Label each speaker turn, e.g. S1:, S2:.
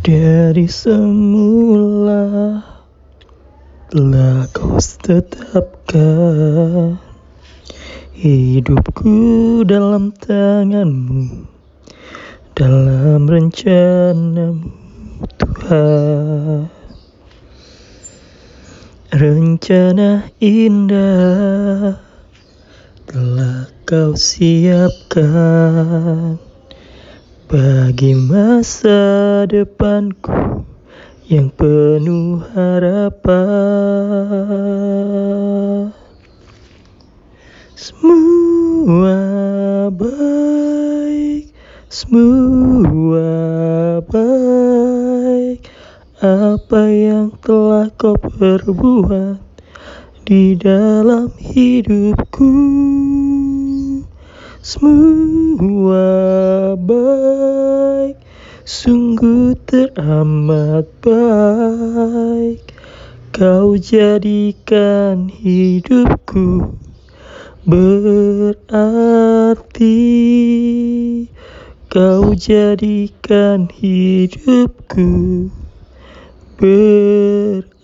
S1: Dari semula telah kau tetapkan hidupku dalam tanganmu, dalam rencanamu Tuhan. Rencana indah telah kau siapkan bagi masa depanku yang penuh harapan. Semua baik, semua baik. Apa yang telah kau perbuat di dalam hidupku, semua sungguh teramat baik. Kau jadikan hidupku berarti, kau jadikan hidupku berarti.